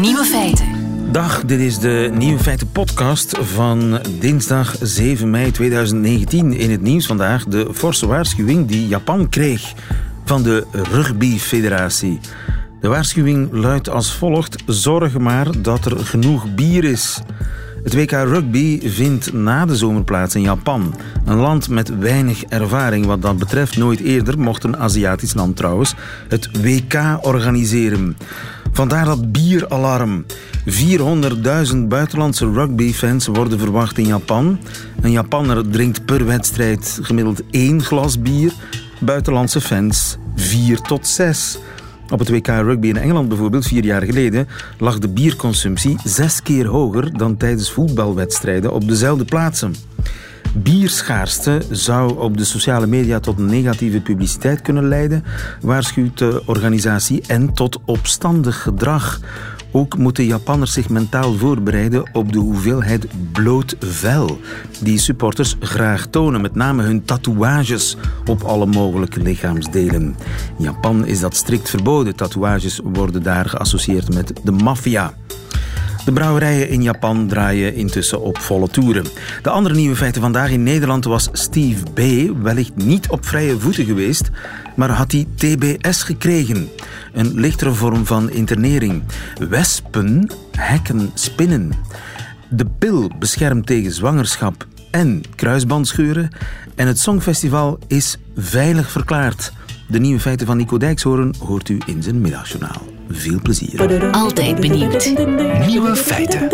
Nieuwe feiten. Dag, dit is de Nieuwe Feiten podcast van dinsdag 7 mei 2019. In het nieuws vandaag de forse waarschuwing die Japan kreeg van de Rugby Federatie. De waarschuwing luidt als volgt: zorg maar dat er genoeg bier is. Het WK Rugby vindt na de zomer plaats in Japan. Een land met weinig ervaring wat dat betreft. Nooit eerder mocht een Aziatisch land trouwens het WK organiseren. Vandaar dat bieralarm. 400.000 buitenlandse rugbyfans worden verwacht in Japan. Een Japanner drinkt per wedstrijd gemiddeld één glas bier. Buitenlandse fans vier tot zes. Op het WK Rugby in Engeland bijvoorbeeld, vier jaar geleden, lag de bierconsumptie zes keer hoger dan tijdens voetbalwedstrijden op dezelfde plaatsen. Bierschaarste zou op de sociale media tot negatieve publiciteit kunnen leiden, waarschuwt de organisatie, en tot opstandig gedrag. Ook moeten Japanners zich mentaal voorbereiden op de hoeveelheid bloot vel die supporters graag tonen, met name hun tatoeages op alle mogelijke lichaamsdelen. In Japan is dat strikt verboden. Tatoeages worden daar geassocieerd met de maffia. De brouwerijen in Japan draaien intussen op volle toeren. De andere nieuwe feiten vandaag in Nederland was Steve B. wellicht niet op vrije voeten geweest, maar had hij TBS gekregen. Een lichtere vorm van internering. Wespen hekken spinnen. De pil beschermt tegen zwangerschap en kruisbandscheuren. En het Songfestival is veilig verklaard. De nieuwe feiten van Nico Dijkshoorn hoort u in zijn middagjournaal. Veel plezier. Altijd benieuwd. Nieuwe feiten.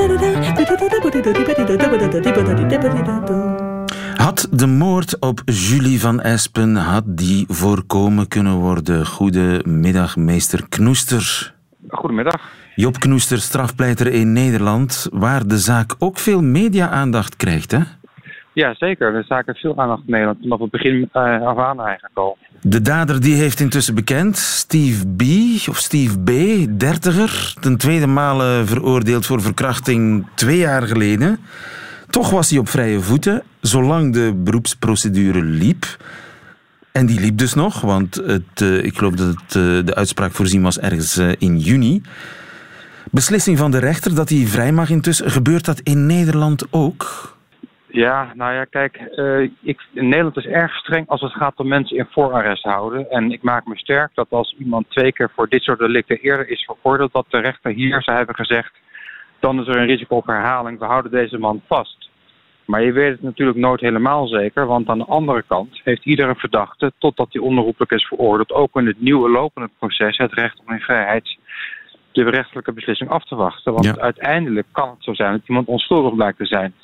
Had de moord op Julie van Espen had die voorkomen kunnen worden? Goedemiddag, meester Knoester. Goedemiddag. Job Knoester, strafpleiter in Nederland, waar de zaak ook veel media-aandacht krijgt, hè? Ja, zeker. Zaak heeft veel aandacht in Nederland. Vanaf het begin uh, af aan eigenlijk al. De dader die heeft intussen bekend, Steve B. of Steve B., dertiger, ten tweede male veroordeeld voor verkrachting twee jaar geleden. Toch was hij op vrije voeten, zolang de beroepsprocedure liep. En die liep dus nog, want uh, ik geloof dat het, uh, de uitspraak voorzien was ergens in juni. Beslissing van de rechter dat hij vrij mag intussen. Gebeurt dat in Nederland ook? Ja, nou ja, kijk, uh, ik, in Nederland is erg streng als het gaat om mensen in voorarrest houden. En ik maak me sterk dat als iemand twee keer voor dit soort delicten eerder is veroordeeld, dat de rechter hier zou hebben gezegd, dan is er een risico op herhaling, we houden deze man vast. Maar je weet het natuurlijk nooit helemaal zeker, want aan de andere kant heeft iedere verdachte, totdat hij onherroepelijk is veroordeeld, ook in het nieuwe lopende proces het recht om in vrijheid de rechtelijke beslissing af te wachten. Want ja. uiteindelijk kan het zo zijn dat iemand onschuldig blijkt te zijn.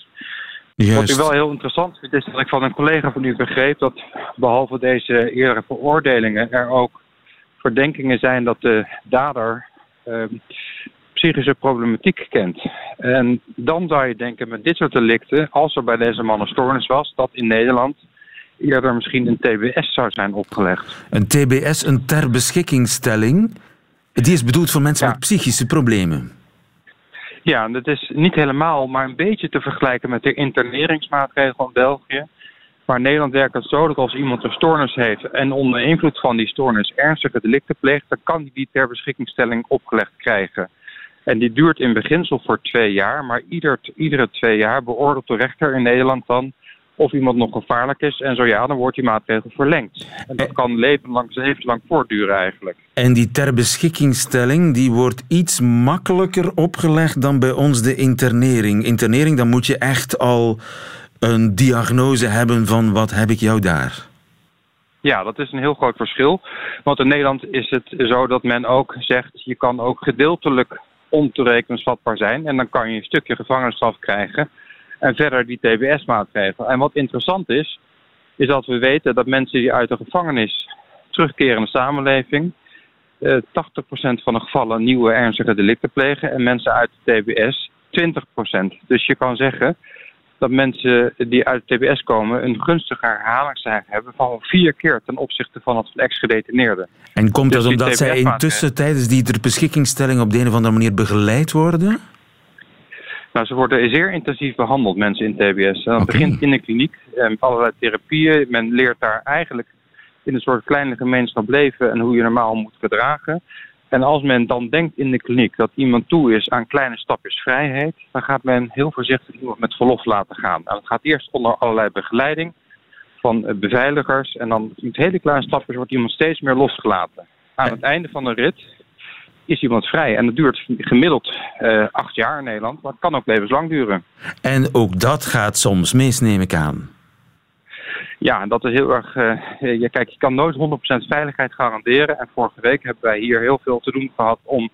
Juist. Wat ik wel heel interessant vind, is dat ik van een collega van u begreep dat behalve deze eerdere veroordelingen er ook verdenkingen zijn dat de dader uh, psychische problematiek kent. En dan zou je denken met dit soort delicten, als er bij deze man een stoornis was, dat in Nederland eerder misschien een TBS zou zijn opgelegd. Een TBS, een ter beschikkingstelling, die is bedoeld voor mensen ja. met psychische problemen. Ja, dat is niet helemaal, maar een beetje te vergelijken met de interneringsmaatregel in België. Maar Nederland werkt het zo dat als iemand een stoornis heeft en onder invloed van die stoornis ernstige delicten pleegt, dan kan hij die ter beschikkingstelling opgelegd krijgen. En die duurt in beginsel voor twee jaar, maar ieder, iedere twee jaar beoordeelt de rechter in Nederland dan of iemand nog gevaarlijk is. En zo ja, dan wordt die maatregel verlengd. En dat kan levenslang, levenslang voortduren eigenlijk. En die ter beschikkingstelling die wordt iets makkelijker opgelegd dan bij ons de internering. Internering, dan moet je echt al een diagnose hebben van wat heb ik jou daar. Ja, dat is een heel groot verschil. Want in Nederland is het zo dat men ook zegt... je kan ook gedeeltelijk ontoerekeningsvatbaar zijn... en dan kan je een stukje gevangenisstraf krijgen... en verder die TBS-maatregel. En wat interessant is, is dat we weten dat mensen die uit de gevangenis terugkeren in de samenleving... Uh, 80% van de gevallen nieuwe ernstige delicten plegen... en mensen uit de TBS 20%. Dus je kan zeggen dat mensen die uit de TBS komen een gunstige herhalingscijfer hebben van vier keer ten opzichte van het ex-gedetineerde. En komt dat dus omdat zij intussen tijdens die ter beschikkingstelling op de een of andere manier begeleid worden? Nou, ze worden zeer intensief behandeld, mensen in TBS. Dat okay. begint in de kliniek met allerlei therapieën. Men leert daar eigenlijk in een soort kleine gemeenschap leven en hoe je normaal moet gedragen. En als men dan denkt in de kliniek dat iemand toe is aan kleine stapjes vrijheid, dan gaat men heel voorzichtig iemand met verlof laten gaan. En het gaat eerst onder allerlei begeleiding van eh, beveiligers. En dan met hele kleine stapjes wordt iemand steeds meer losgelaten. Aan het einde van de rit is iemand vrij. En dat duurt gemiddeld uh, acht jaar in Nederland, maar het kan ook levenslang duren. En ook dat gaat soms mis, neem ik aan. Ja, dat is heel erg. Uh, kijk, je kan nooit 100% veiligheid garanderen. En vorige week hebben wij hier heel veel te doen gehad om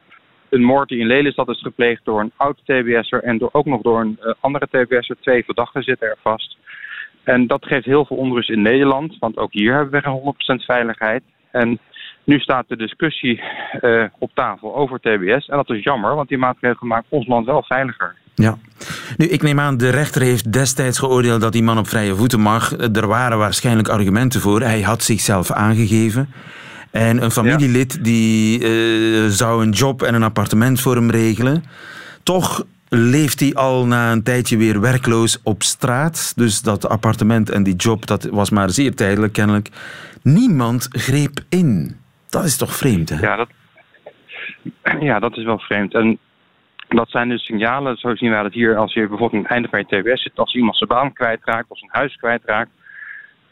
een moord die in Lelystad is gepleegd door een oude TBS'er en door, ook nog door een uh, andere TBS'er. Twee verdachten zitten er vast. En dat geeft heel veel onrust in Nederland, want ook hier hebben we geen 100% veiligheid. En nu staat de discussie uh, op tafel over TBS. En dat is jammer, want die maatregelen maken ons land wel veiliger. Ja. Nu, ik neem aan, de rechter heeft destijds geoordeeld dat die man op vrije voeten mag. Er waren waarschijnlijk argumenten voor. Hij had zichzelf aangegeven. En een familielid die uh, zou een job en een appartement voor hem regelen. Toch leeft hij al na een tijdje weer werkloos op straat. Dus dat appartement en die job, dat was maar zeer tijdelijk kennelijk. Niemand greep in. Dat is toch vreemd, hè? Ja, dat, ja, dat is wel vreemd. En dat zijn dus signalen, zo zien wij dat hier, als je bijvoorbeeld aan het einde van je TBS zit, als iemand zijn baan kwijtraakt of zijn huis kwijtraakt,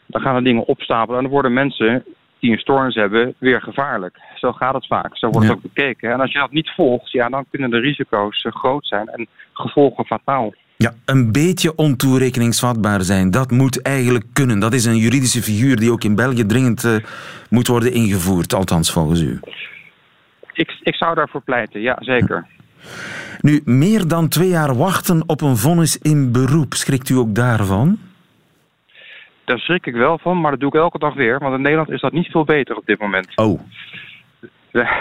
dan gaan er dingen opstapelen en dan worden mensen die een stoornis hebben weer gevaarlijk. Zo gaat het vaak, zo wordt het ook bekeken. En als je dat niet volgt, ja, dan kunnen de risico's eh, groot zijn en gevolgen fataal. Ja, een beetje ontoerekeningsvatbaar zijn, dat moet eigenlijk kunnen. Dat is een juridische figuur die ook in België dringend uh, moet worden ingevoerd, althans volgens u. Ik, ik zou daarvoor pleiten, ja, zeker. Nu, meer dan twee jaar wachten op een vonnis in beroep. Schrikt u ook daarvan? Daar schrik ik wel van, maar dat doe ik elke dag weer. Want in Nederland is dat niet veel beter op dit moment. Oh.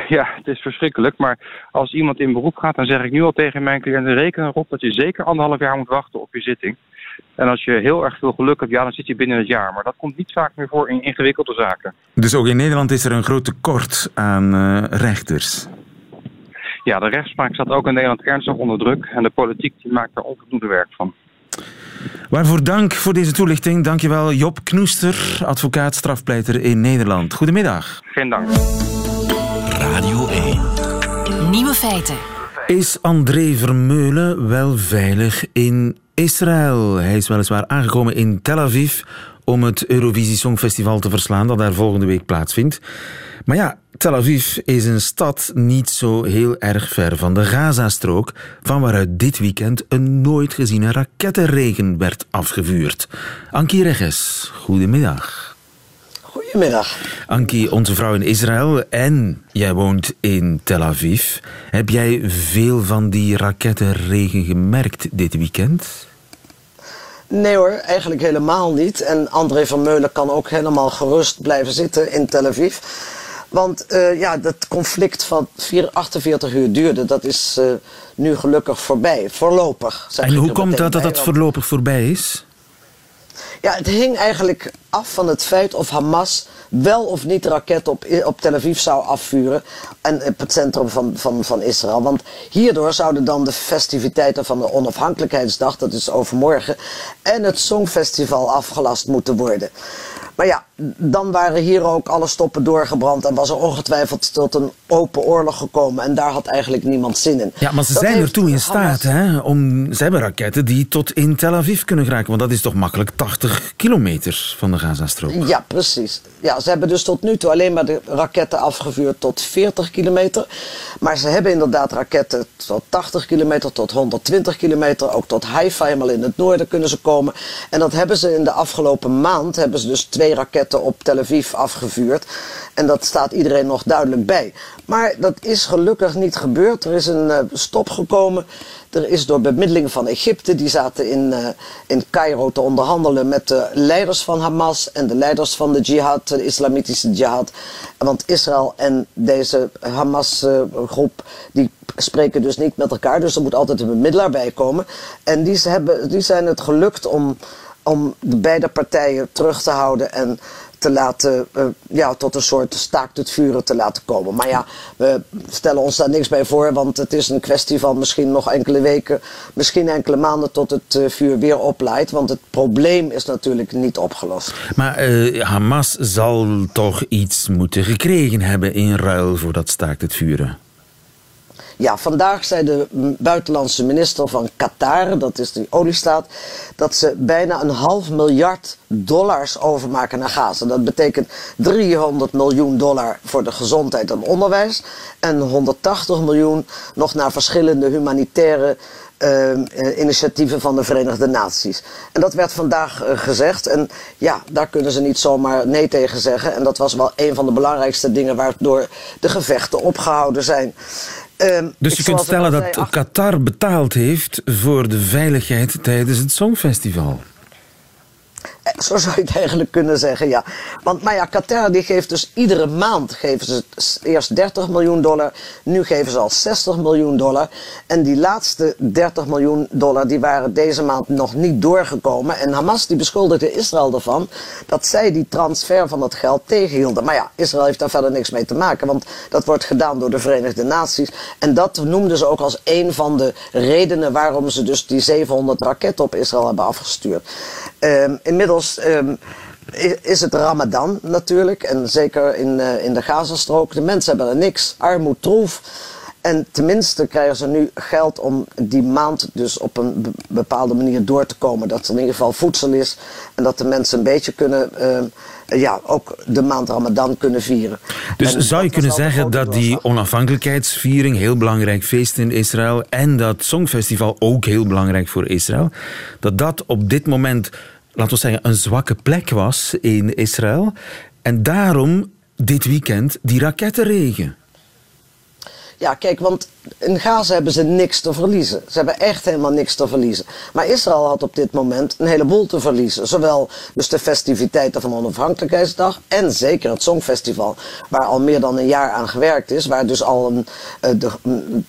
Ja, het is verschrikkelijk. Maar als iemand in beroep gaat, dan zeg ik nu al tegen mijn cliënten... reken erop dat je zeker anderhalf jaar moet wachten op je zitting. En als je heel erg veel geluk hebt, ja, dan zit je binnen het jaar. Maar dat komt niet vaak meer voor in ingewikkelde zaken. Dus ook in Nederland is er een groot tekort aan uh, rechters? Ja, de rechtspraak staat ook in Nederland ernstig onder druk. En de politiek die maakt er onvoldoende werk van. Waarvoor dank voor deze toelichting. Dankjewel Job Knoester, advocaat strafpleiter in Nederland. Goedemiddag. Geen dank. Radio 1. Nieuwe feiten. Is André Vermeulen wel veilig in Israël? Hij is weliswaar aangekomen in Tel Aviv om het Eurovisie Songfestival te verslaan dat daar volgende week plaatsvindt. Maar ja, Tel Aviv is een stad niet zo heel erg ver van de Gazastrook, van waaruit dit weekend een nooit geziene rakettenregen werd afgevuurd. Ankie Regges, goedemiddag. Goedemiddag. Ankie, onze vrouw in Israël en jij woont in Tel Aviv. Heb jij veel van die rakettenregen gemerkt dit weekend? Nee hoor, eigenlijk helemaal niet. En André van Meulen kan ook helemaal gerust blijven zitten in Tel Aviv. Want uh, ja, dat conflict van 48 uur duurde, dat is uh, nu gelukkig voorbij. Voorlopig. En hoe komt dat dat het voorlopig voorbij is? Ja, het hing eigenlijk af van het feit of Hamas wel of niet raketten op, op Tel Aviv zou afvuren. En op het centrum van, van, van Israël. Want hierdoor zouden dan de festiviteiten van de onafhankelijkheidsdag, dat is overmorgen, en het Songfestival afgelast moeten worden. Maar ja, dan waren hier ook alle stoppen doorgebrand en was er ongetwijfeld tot een open oorlog gekomen. En daar had eigenlijk niemand zin in. Ja, maar ze zijn er toe in staat, hè? Om, ze hebben raketten die tot in Tel Aviv kunnen geraken. Want dat is toch makkelijk 80 kilometer van de Gazastrook? Ja, precies. Ja, ze hebben dus tot nu toe alleen maar de raketten afgevuurd tot 40 kilometer. Maar ze hebben inderdaad raketten tot 80 kilometer, tot 120 kilometer. Ook tot Haifa, helemaal in het noorden kunnen ze komen. En dat hebben ze in de afgelopen maand, hebben ze dus twee raketten op Tel Aviv afgevuurd. En dat staat iedereen nog duidelijk bij. Maar dat is gelukkig niet gebeurd. Er is een uh, stop gekomen. Er is door bemiddeling van Egypte, die zaten in, uh, in Cairo te onderhandelen met de leiders van Hamas en de leiders van de jihad, de islamitische jihad. Want Israël en deze Hamas-groep, uh, die spreken dus niet met elkaar. Dus er moet altijd een bemiddelaar bij komen. En die, hebben, die zijn het gelukt om om de beide partijen terug te houden en te laten, uh, ja, tot een soort staakt het vuren te laten komen. Maar ja, we stellen ons daar niks bij voor, want het is een kwestie van misschien nog enkele weken, misschien enkele maanden tot het uh, vuur weer opleidt. Want het probleem is natuurlijk niet opgelost. Maar uh, Hamas zal toch iets moeten gekregen hebben in ruil voor dat staakt het vuren? Ja, vandaag zei de buitenlandse minister van Qatar, dat is die oliestaat, dat ze bijna een half miljard dollars overmaken naar Gaza. Dat betekent 300 miljoen dollar voor de gezondheid en onderwijs en 180 miljoen nog naar verschillende humanitaire uh, initiatieven van de Verenigde Naties. En dat werd vandaag uh, gezegd. En ja, daar kunnen ze niet zomaar nee tegen zeggen. En dat was wel een van de belangrijkste dingen waardoor de gevechten opgehouden zijn. Um, dus je kunt stellen dat Qatar betaald heeft voor de veiligheid tijdens het Songfestival. Eh, zo zou je het eigenlijk kunnen zeggen, ja. Want maar ja, Qatar die geeft dus iedere maand geven ze eerst 30 miljoen dollar. Nu geven ze al 60 miljoen dollar. En die laatste 30 miljoen dollar die waren deze maand nog niet doorgekomen. En Hamas die beschuldigde Israël ervan dat zij die transfer van dat geld tegenhielden. Maar ja, Israël heeft daar verder niks mee te maken. Want dat wordt gedaan door de Verenigde Naties. En dat noemden ze ook als een van de redenen waarom ze dus die 700 raketten op Israël hebben afgestuurd. Um, inmiddels um, is het Ramadan natuurlijk. En zeker in, uh, in de Gazastrook. De mensen hebben er niks. Armoed, troef. En tenminste krijgen ze nu geld om die maand dus op een bepaalde manier door te komen. Dat er in ieder geval voedsel is. En dat de mensen een beetje kunnen, uh, ja, ook de maand Ramadan kunnen vieren. Dus en zou je kunnen zeggen dat die onafhankelijkheidsviering heel belangrijk feest in Israël en dat Songfestival ook heel belangrijk voor Israël, dat dat op dit moment laten we zeggen, een zwakke plek was in Israël. En daarom dit weekend die rakettenregen. Ja, kijk, want in Gaza hebben ze niks te verliezen. Ze hebben echt helemaal niks te verliezen. Maar Israël had op dit moment een heleboel te verliezen. Zowel dus de festiviteiten van Onafhankelijkheidsdag en zeker het Songfestival, waar al meer dan een jaar aan gewerkt is, waar dus al een, eh,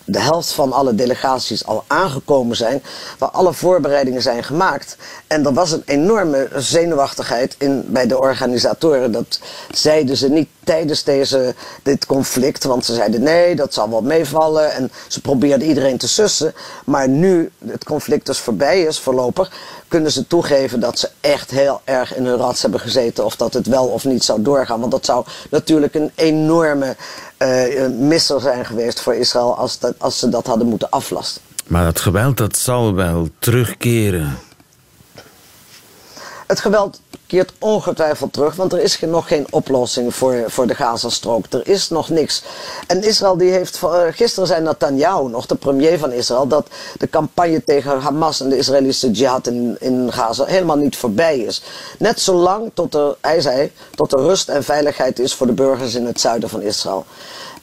de, helft van alle delegaties al aangekomen zijn, waar alle voorbereidingen zijn gemaakt. En er was een enorme zenuwachtigheid in, bij de organisatoren. Dat zeiden ze niet tijdens deze, dit conflict, want ze zeiden nee, dat zal wel meevallen. En ze probeerden iedereen te sussen. Maar nu het conflict dus voorbij is, voorlopig, kunnen ze toegeven dat ze echt heel erg in hun rats hebben gezeten. Of dat het wel of niet zou doorgaan. Want dat zou natuurlijk een enorme uh, misser zijn geweest voor Israël als, dat, als ze dat hadden moeten aflasten. Maar dat geweld dat zal wel terugkeren. Het geweld keert ongetwijfeld terug, want er is nog geen oplossing voor, voor de Gazastrook. Er is nog niks. En Israël die heeft, eh, gisteren zei Netanyahu nog, de premier van Israël, dat de campagne tegen Hamas en de Israëlische jihad in, in Gaza helemaal niet voorbij is. Net zolang tot er, hij zei, tot er rust en veiligheid is voor de burgers in het zuiden van Israël.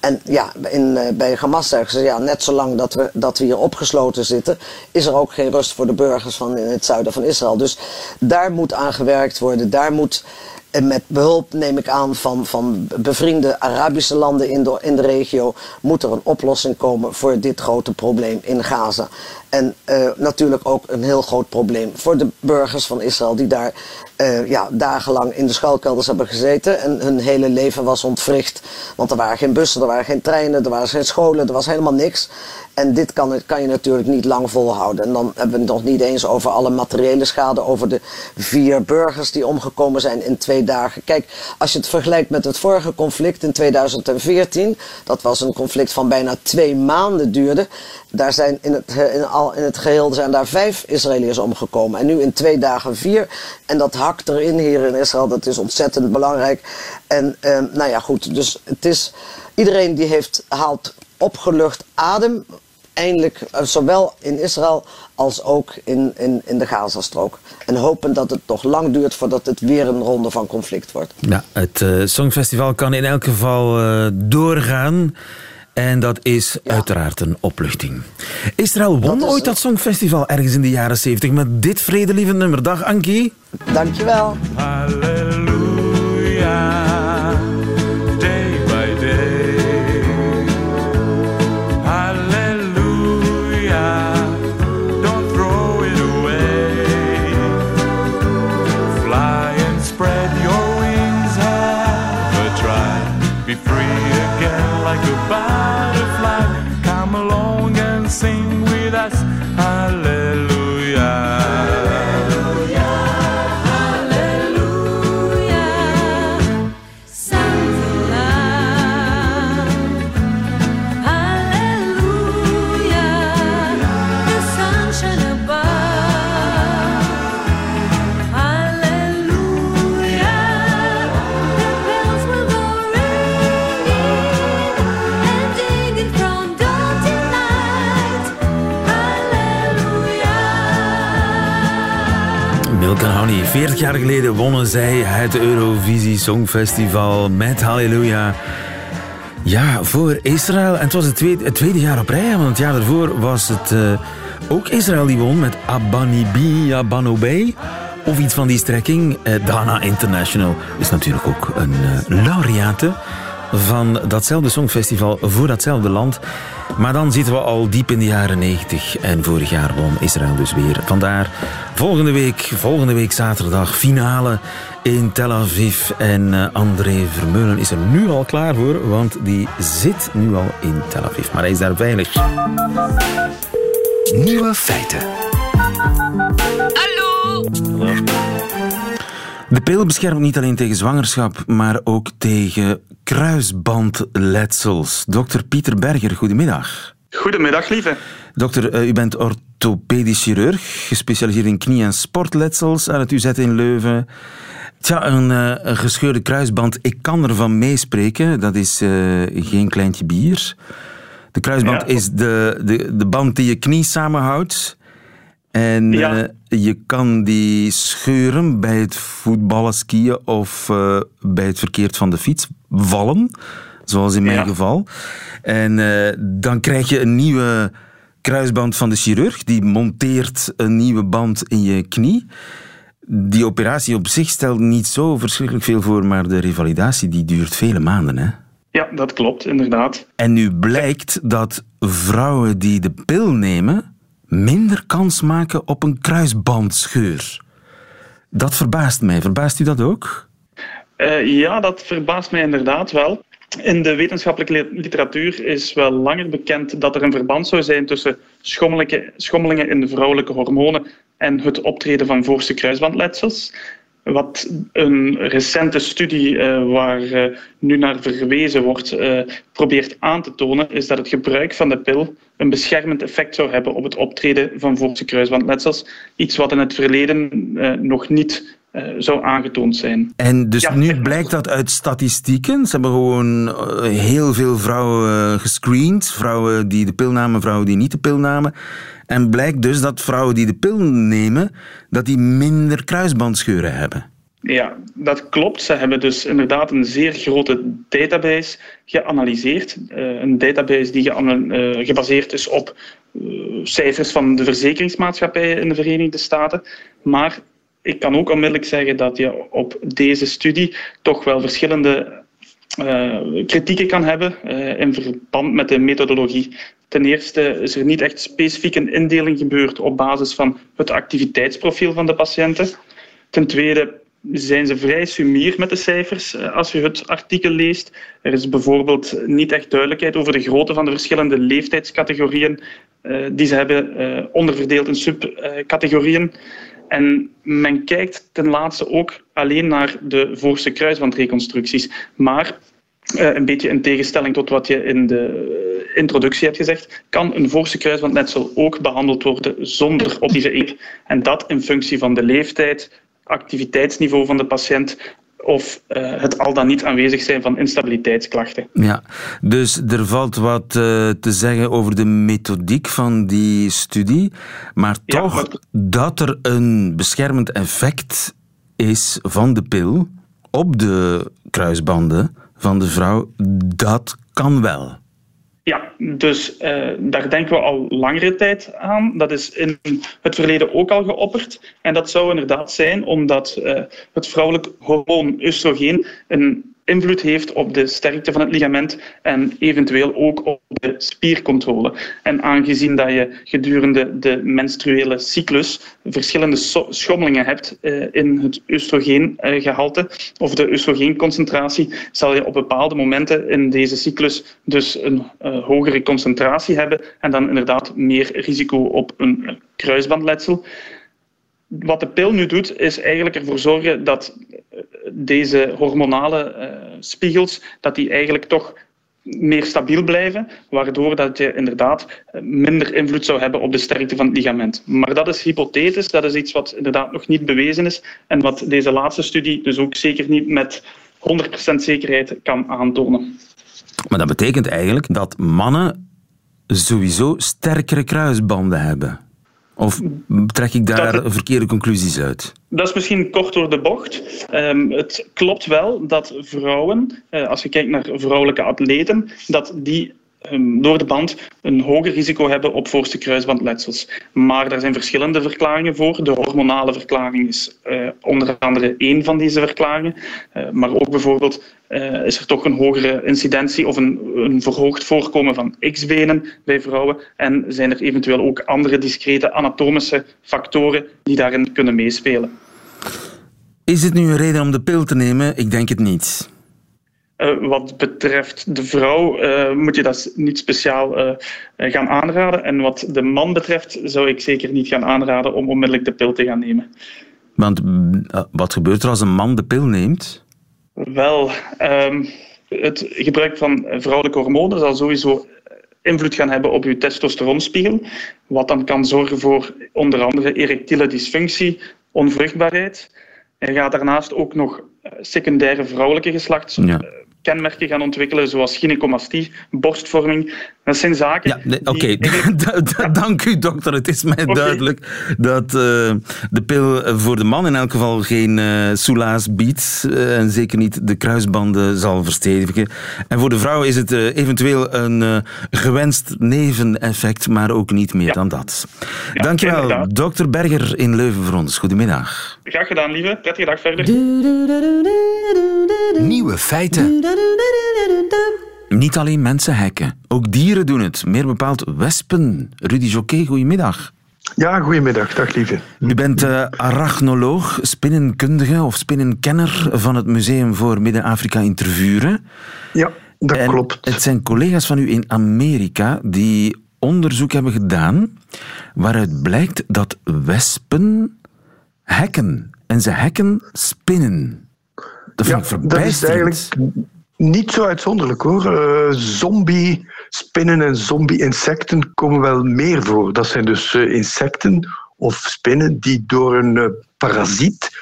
En ja, in, uh, bij Hamas zeggen ze, ja, net zolang dat we, dat we hier opgesloten zitten, is er ook geen rust voor de burgers van in het zuiden van Israël. Dus daar moet aan gewerkt worden. Daar moet en met behulp, neem ik aan, van, van bevriende Arabische landen in de, in de regio, moet er een oplossing komen voor dit grote probleem in Gaza. En uh, natuurlijk ook een heel groot probleem voor de burgers van Israël, die daar uh, ja, dagenlang in de schuilkelders hebben gezeten. En hun hele leven was ontwricht. Want er waren geen bussen, er waren geen treinen, er waren geen scholen, er was helemaal niks. En dit kan, kan je natuurlijk niet lang volhouden. En dan hebben we het nog niet eens over alle materiële schade, over de vier burgers die omgekomen zijn in twee dagen. Kijk, als je het vergelijkt met het vorige conflict in 2014, dat was een conflict van bijna twee maanden duurde. Daar zijn in het, in, al, in het geheel zijn daar vijf Israëliërs omgekomen. En nu in twee dagen vier. En dat hakt erin hier in Israël. Dat is ontzettend belangrijk. En eh, nou ja, goed. Dus het is. Iedereen die heeft, haalt opgelucht adem. Eindelijk, uh, zowel in Israël als ook in, in, in de Gazastrook. En hopen dat het nog lang duurt voordat het weer een ronde van conflict wordt. Ja, het uh, Songfestival kan in elk geval uh, doorgaan. En dat is ja. uiteraard een opluchting. Israël won dat ooit dat Songfestival ergens in de jaren 70 met dit vredelievend nummer. Dag Ankie. Dankjewel. Halleluja. Sing with us. 40 jaar geleden wonnen zij het Eurovisie Songfestival met Halleluja. Ja, voor Israël. En het was het tweede, het tweede jaar op rij, want het jaar daarvoor was het eh, ook Israël die won met Abanibi Abanobei. Of iets van die strekking. Eh, Dana International is natuurlijk ook een eh, laureate van datzelfde Songfestival voor datzelfde land. Maar dan zitten we al diep in de jaren 90 en vorig jaar won Israël dus weer. Vandaar volgende week, volgende week zaterdag, finale in Tel Aviv. En eh, André Vermeulen is er nu al klaar voor, want die zit nu al in Tel Aviv. Maar hij is daar veilig. Nieuwe feiten. De pil beschermt niet alleen tegen zwangerschap, maar ook tegen kruisbandletsels. Dokter Pieter Berger, goedemiddag. Goedemiddag, lieve. Dokter, eh, u bent orthopedisch chirurg, gespecialiseerd in knie- en sportletsels aan het UZ in Leuven. Tja, een, eh, een gescheurde kruisband, ik kan ervan meespreken. Dat is eh, geen kleintje bier. De kruisband Ja. is de, de, de band die je knie samenhoudt. En Ja. eh, je kan die scheuren bij het voetballen, skiën of eh, bij het verkeerd van de fiets vallen. Zoals in mijn Ja. geval. En eh, dan krijg je een nieuwe kruisband van de chirurg. Die monteert een nieuwe band in je knie. Die operatie op zich stelt niet zo verschrikkelijk veel voor, maar de revalidatie die duurt vele maanden. Hè? Ja, dat klopt, inderdaad. En nu blijkt dat vrouwen die de pil nemen minder kans maken op een kruisbandscheur. Dat verbaast mij. Verbaast u dat ook? Eh, ja, dat verbaast mij inderdaad wel. In de wetenschappelijke li- literatuur is wel langer bekend dat er een verband zou zijn tussen schommelingen in de vrouwelijke hormonen en het optreden van voorste kruisbandletsels. Wat een recente studie eh, waar eh, nu naar verwezen wordt, eh, probeert aan te tonen, is dat het gebruik van de pil een beschermend effect zou hebben op het optreden van voorste kruisbandletsels. Iets wat in het verleden nog niet eh, zou aangetoond zijn. En dus Ja, nu echt. blijkt dat uit statistieken. Ze hebben gewoon eh, heel veel vrouwen eh, gescreend. Vrouwen die de pil namen, vrouwen die niet de pil namen. En blijkt dus dat vrouwen die de pil nemen, dat die minder kruisbandscheuren hebben. Ja, dat klopt. Ze hebben dus inderdaad een zeer grote database geanalyseerd. Een database die gebaseerd is op cijfers van de verzekeringsmaatschappijen in de Verenigde Staten. Maar ik kan ook onmiddellijk zeggen dat je op deze studie toch wel verschillende eh, kritieken kan hebben eh, in verband met de methodologie. Ten eerste is er niet echt specifiek een indeling gebeurd op basis van het activiteitsprofiel van de patiënten. Ten tweede zijn ze vrij sumier met de cijfers eh, als je het artikel leest. Er is bijvoorbeeld niet echt duidelijkheid over de grootte van de verschillende leeftijdscategorieën die ze hebben onderverdeeld in subcategorieën. En men kijkt ten laatste ook alleen naar de voorste kruisbandreconstructies. Maar eh, een beetje in tegenstelling tot wat je in de eh, introductie hebt gezegd, kan een voorste kruisbandletsel ook behandeld worden zonder optische eep. En dat in functie van de leeftijd, activiteitsniveau van de patiënt of eh, het al dan niet aanwezig zijn van instabiliteitsklachten. Ja, dus er valt wat eh, te zeggen over de methodiek van die studie. Maar Ja, toch, maar- dat er een beschermend effect is van de pil op de kruisbanden van de vrouw, dat kan wel. Ja, dus eh, daar denken we al langere tijd aan. Dat is in het verleden ook al geopperd. En dat zou inderdaad zijn omdat eh, het vrouwelijk hormoon oestrogeen een invloed heeft op de sterkte van het ligament en eventueel ook op de spiercontrole. En aangezien dat je gedurende de menstruele cyclus verschillende schommelingen hebt eh, in het oestrogeengehalte of de oestrogeenconcentratie, zal je op bepaalde momenten in deze cyclus dus een eh, hogere concentratie hebben en dan inderdaad meer risico op een eh, kruisbandletsel wat de pil nu doet, is eigenlijk ervoor zorgen dat eh, deze hormonale eh, spiegels dat die eigenlijk toch meer stabiel blijven, waardoor dat je inderdaad eh, minder invloed zou hebben op de sterkte van het ligament. Maar dat is hypothetisch, dat is iets wat inderdaad nog niet bewezen is en wat deze laatste studie dus ook zeker niet met 100% zekerheid kan aantonen. Maar dat betekent eigenlijk dat mannen sowieso sterkere kruisbanden hebben. Of trek ik daar Dat- verkeerde conclusies uit? Dat is misschien kort door de bocht. Ehm, het klopt wel dat vrouwen, eh, als je kijkt naar vrouwelijke atleten, dat die door de band een hoger risico hebben op voorste kruisbandletsels. Maar daar zijn verschillende verklaringen voor. De hormonale verklaring is eh, onder andere één van deze verklaringen. Eh, maar ook bijvoorbeeld eh, is er toch een hogere incidentie of een, een verhoogd voorkomen van X-benen bij vrouwen. En zijn er eventueel ook andere discrete anatomische factoren die daarin kunnen meespelen. Is het nu een reden om de pil te nemen? Ik denk het niet. Eh, wat betreft de vrouw eh, moet je dat niet speciaal eh, gaan aanraden. En wat de man betreft zou ik zeker niet gaan aanraden om onmiddellijk de pil te gaan nemen. Want wat gebeurt er als een man de pil neemt? Wel, ehm, het gebruik van vrouwelijke hormonen zal sowieso invloed gaan hebben op uw testosteronspiegel. Wat dan kan zorgen voor onder andere erectiele dysfunctie, onvruchtbaarheid. Er gaat daarnaast ook nog secundaire vrouwelijke geslachtskenmerken gaan ontwikkelen, zoals gynecomastie, borstvorming. Dat zijn zaken. Ja, nee, oké. Dank u, dokter. Het is mij duidelijk dat eh, de pil voor de man in elk geval geen eh soelaas biedt. eh, en zeker niet de kruisbanden zal verstevigen. En voor de vrouw is het eventueel een eh, gewenst neveneffect, maar ook niet meer dan dat. Dankjewel, inderdaad. dokter Berger in Leuven voor ons. Goedemiddag. Graag gedaan, lieve. Prettige dag verder. Nieuwe feiten. Niet alleen mensen hacken, ook dieren doen het. Meer bepaald wespen. Rudy Joquet, goedemiddag. Ja, goedemiddag. Dag lieve. U bent eh, arachnoloog, spinnenkundige of spinnenkenner van het Museum voor Midden-Afrika in Tervuren. Ja, dat En klopt. Het zijn collega's van u in Amerika die onderzoek hebben gedaan waaruit blijkt dat wespen hacken. En ze hacken spinnen. Dat vind Ja, ik dat is eigenlijk niet zo uitzonderlijk hoor. Eh, zombie-spinnen en zombie-insecten komen wel meer voor. Dat zijn dus eh, insecten of spinnen die door een eh, parasiet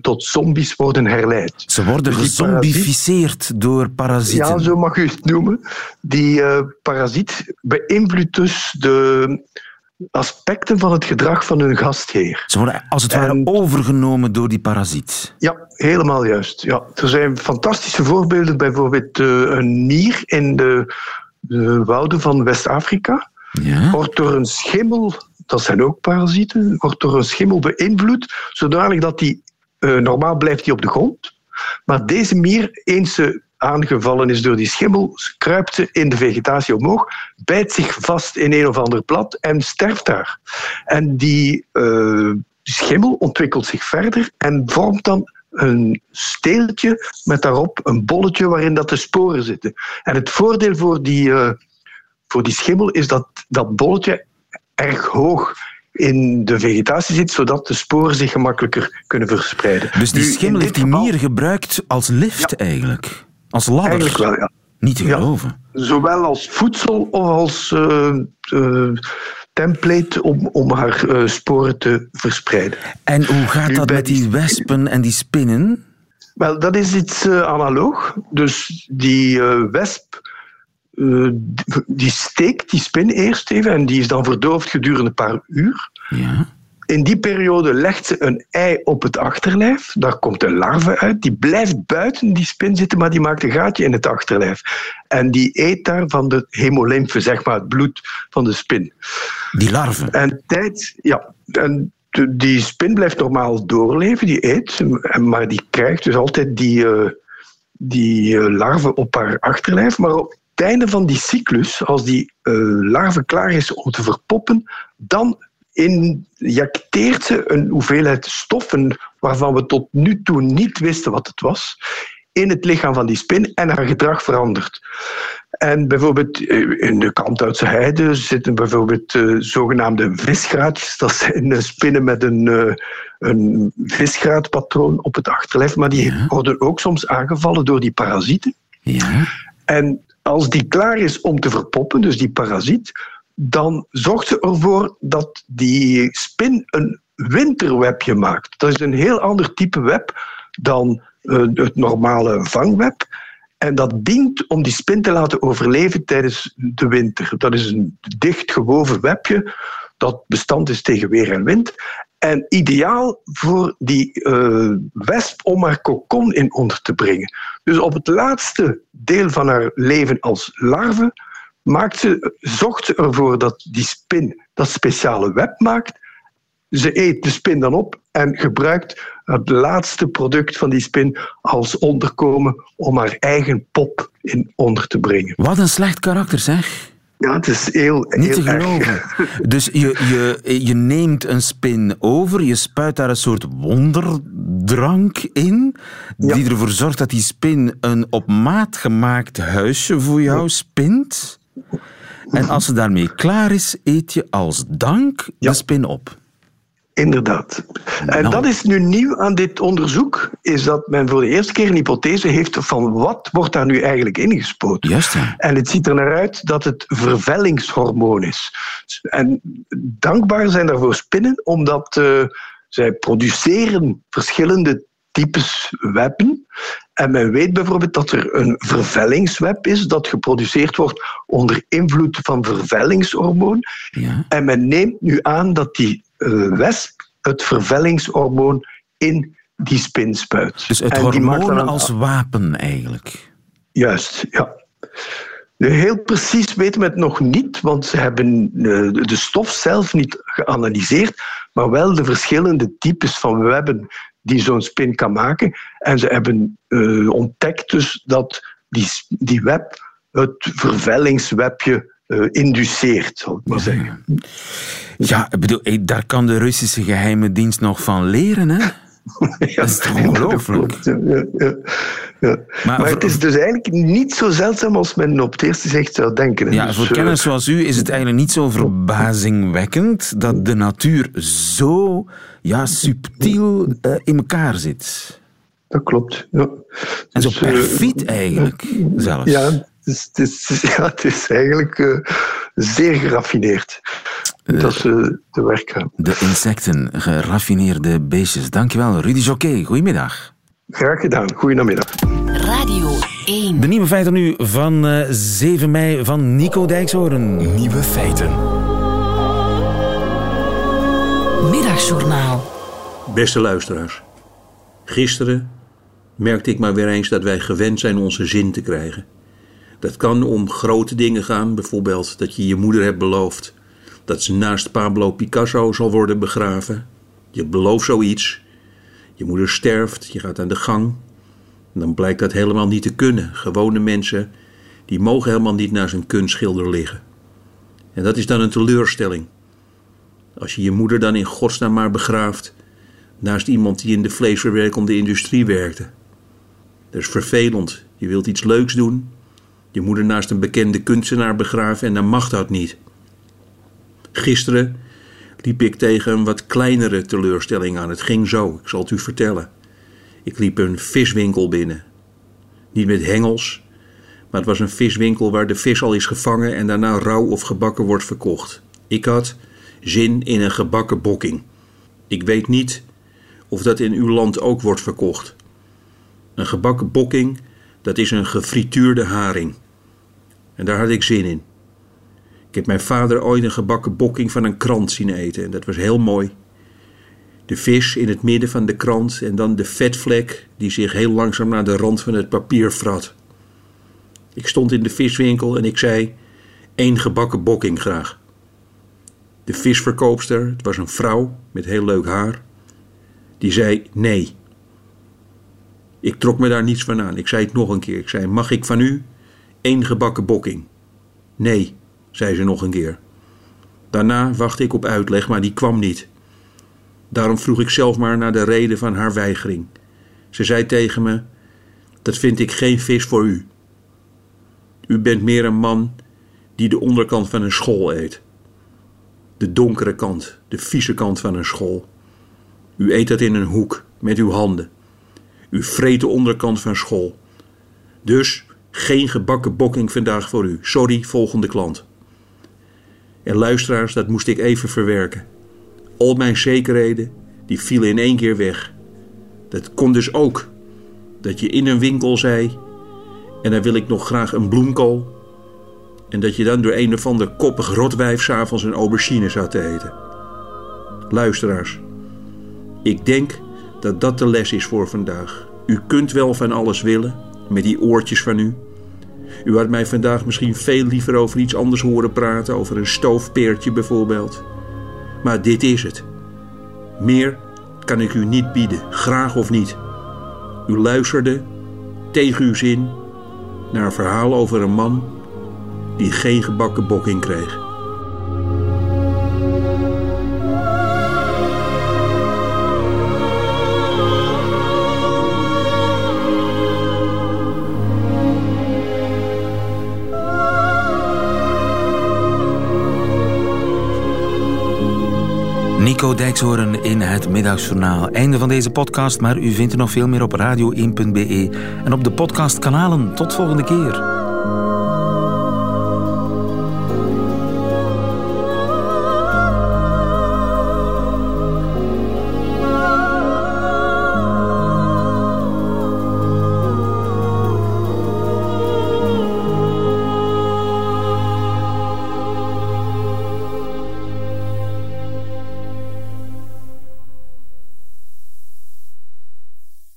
tot zombies worden herleid. Ze worden Dus gezombificeerd door parasieten. Ja, zo mag u het noemen. Die parasiet beïnvloedt dus de aspecten van het gedrag van hun gastheer. Ze worden als het ware En- overgenomen door die parasiet. Ja, helemaal juist. Ja. Er zijn fantastische voorbeelden, bijvoorbeeld eh, een nier in de, de wouden van West-Afrika. Ja? Wordt door een schimmel, dat zijn ook parasieten, wordt door een schimmel beïnvloed, zodanig dat die, eh, normaal blijft die op de grond. Maar deze mier, eens ze aangevallen is door die schimmel, kruipt ze in de vegetatie omhoog, bijt zich vast in een of ander blad en sterft daar. En die eh, schimmel ontwikkelt zich verder en vormt dan een steeltje met daarop een bolletje waarin dat de sporen zitten. En het voordeel voor die, eh, voor die schimmel is dat dat bolletje erg hoog in de vegetatie zit, zodat de sporen zich gemakkelijker kunnen verspreiden. Dus die schimmel heeft die mier gebruikt als lift eigenlijk. Als ladder. Eigenlijk wel, ja. Niet te Ja. geloven. Zowel als voedsel of als eh, eh, template om, om haar eh, sporen te verspreiden. En hoe gaat dat met die wespen en die spinnen? Wel, dat is iets analoog. Dus die wesp, die steekt die spin eerst even en die is dan verdoofd gedurende een paar uur. Ja. In die periode legt ze een ei op het achterlijf. Daar komt een larve uit. Die blijft buiten die spin zitten, maar die maakt een gaatje in het achterlijf. En die eet daar van de hemolymfe, zeg maar, het bloed van de spin. Die larven. En tijd, ja. En die spin blijft normaal doorleven, die eet, maar die krijgt dus altijd die, eh, die eh, larve op haar achterlijf, maar op het einde van die cyclus, als die eh, larve klaar is om te verpoppen, dan injecteert ze een hoeveelheid stoffen waarvan we tot nu toe niet wisten wat het was, in het lichaam van die spin en haar gedrag verandert. En bijvoorbeeld eh, in de Kanthoutse heide zitten bijvoorbeeld eh, zogenaamde visgraatjes. Dat zijn spinnen met een, eh, een visgraatpatroon op het achterlijf, maar die Ja. worden ook soms aangevallen door die parasieten. Ja. En als die klaar is om te verpoppen, dus die parasiet, dan zorgt ze ervoor dat die spin een winterwebje maakt. Dat is een heel ander type web dan eh, het normale vangweb. En dat dient om die spin te laten overleven tijdens de winter. Dat is een dicht gewoven webje dat bestand is tegen weer en wind. En ideaal voor die eh, wesp om haar kokon in onder te brengen. Dus op het laatste deel van haar leven als larve maakt ze, zorgt ze ervoor dat die spin dat speciale web maakt. Ze eet de spin dan op en gebruikt het laatste product van die spin als onderkomen om haar eigen pop in onder te brengen. Wat een slecht karakter, zeg. Ja, het is heel, Niet heel te erg. geloven. Dus je, je, je neemt een spin over, je spuit daar een soort wonderdrank in, die Ja. ervoor zorgt dat die spin een op maat gemaakt huisje voor jou spint. En als ze daarmee klaar is, eet je als dank Ja. de spin op. Inderdaad. En Nou. dat is nu nieuw aan dit onderzoek, is dat men voor de eerste keer een hypothese heeft van wat wordt daar nu eigenlijk ingespoten. Juist, ja. En het ziet er naar uit dat het vervellingshormoon is. En dankbaar zijn daarvoor spinnen, omdat eh, zij produceren verschillende types webben. En men weet bijvoorbeeld dat er een vervellingsweb is dat geproduceerd wordt onder invloed van vervellingshormoon. ja. En men neemt nu aan dat die eh, wesp het vervellingshormoon in die spin spuit. Dus het En hormoon als wapen eigenlijk. Juist, ja. Nu, Heel precies weten we het nog niet, want ze hebben eh, de stof zelf niet geanalyseerd, maar wel de verschillende types van webben die zo'n spin kan maken. En ze hebben eh, ontdekt dus dat die, die web het vervellingswebje eh, induceert, zal ik maar zeggen. Ja, ik bedoel, daar kan de Russische geheime dienst nog van leren, hè? Ja, Dat is toch ongelooflijk? Ja, ja, ja. Maar het is dus eigenlijk niet zo zeldzaam als men op het eerste zicht zou denken. Ja, Dus, voor eh, kenners zoals u is het eigenlijk niet zo verbazingwekkend dat de natuur zo ja, subtiel eh, in elkaar zit. Dat klopt. Ja. En zo Dus, eh, perfiet eigenlijk zelfs. Ja, het is, het is, ja, het is eigenlijk zeer geraffineerd dat ze te werk gaan. De insecten, geraffineerde beestjes. Dankjewel, Rudy Jockey. Goedemiddag. Graag gedaan. Goedemiddag. Radio 1. De nieuwe feiten nu van eh, 7 mei van Nico Dijkshoorn. Nieuwe feiten. Middagjournaal. Beste luisteraars, gisteren merkte ik maar weer eens dat wij gewend zijn onze zin te krijgen. Dat kan om grote dingen gaan, bijvoorbeeld dat je je moeder hebt beloofd dat ze naast Pablo Picasso zal worden begraven. Je belooft zoiets, je moeder sterft, je gaat aan de gang. En dan blijkt dat helemaal niet te kunnen. Gewone mensen, die mogen helemaal niet naast een kunstschilder liggen. En dat is dan een teleurstelling. Als je je moeder dan in godsnaam maar begraaft naast iemand die in de vleesverwerkende industrie werkte. Dat is vervelend. Je wilt iets leuks doen. Je moeder naast een bekende kunstenaar begraven en dan mag dat niet. Gisteren liep ik tegen een wat kleinere teleurstelling aan. Het ging zo, ik zal het u vertellen. Ik liep een viswinkel binnen. Niet met hengels, maar het was een viswinkel waar de vis al is gevangen en daarna rauw of gebakken wordt verkocht. Ik had zin in een gebakken bokking. Ik weet niet of dat in uw land ook wordt verkocht. Een gebakken bokking, dat is een gefrituurde haring. En daar had ik zin in. Ik heb mijn vader ooit een gebakken bokking van een krant zien eten en dat was heel mooi. De vis in het midden van de krant en dan de vetvlek die zich heel langzaam naar de rand van het papier vrat. Ik stond in de viswinkel en ik zei: één gebakken bokking graag. De visverkoopster, het was een vrouw met heel leuk haar, die zei nee. Ik trok me daar niets van aan. Ik zei het nog een keer. Ik zei: Mag ik van u één gebakken bokking? Nee, zei ze nog een keer. Daarna wachtte ik op uitleg, maar die kwam niet. Daarom vroeg ik zelf maar naar de reden van haar weigering. Ze zei tegen me: Dat vind ik geen vis voor u. U bent meer een man die de onderkant van een school eet. De donkere kant, de vieze kant van een school. U eet dat in een hoek, met uw handen. U vreet de onderkant van school. Dus geen gebakken bokking vandaag voor u. Sorry, volgende klant. En luisteraars, dat moest ik even verwerken. Al mijn zekerheden, die vielen in één keer weg. Dat kon dus ook. Dat je in een winkel zei... en dan wil ik nog graag een bloemkool... en dat je dan door een of ander koppig rotwijf... s'avonds een aubergine zou te eten. Luisteraars, ik denk dat dat de les is voor vandaag. U kunt wel van alles willen, met die oortjes van u. U had mij vandaag misschien veel liever over iets anders horen praten, over een stoofpeertje bijvoorbeeld. Maar dit is het. Meer kan ik u niet bieden, graag of niet. U luisterde, tegen uw zin, naar een verhaal over een man die geen gebakken bokking kreeg. Nico Dijkshoorn in het Middagsjournaal. Einde van deze podcast, maar u vindt er nog veel meer op radio1.be en op de podcastkanalen. Tot volgende keer.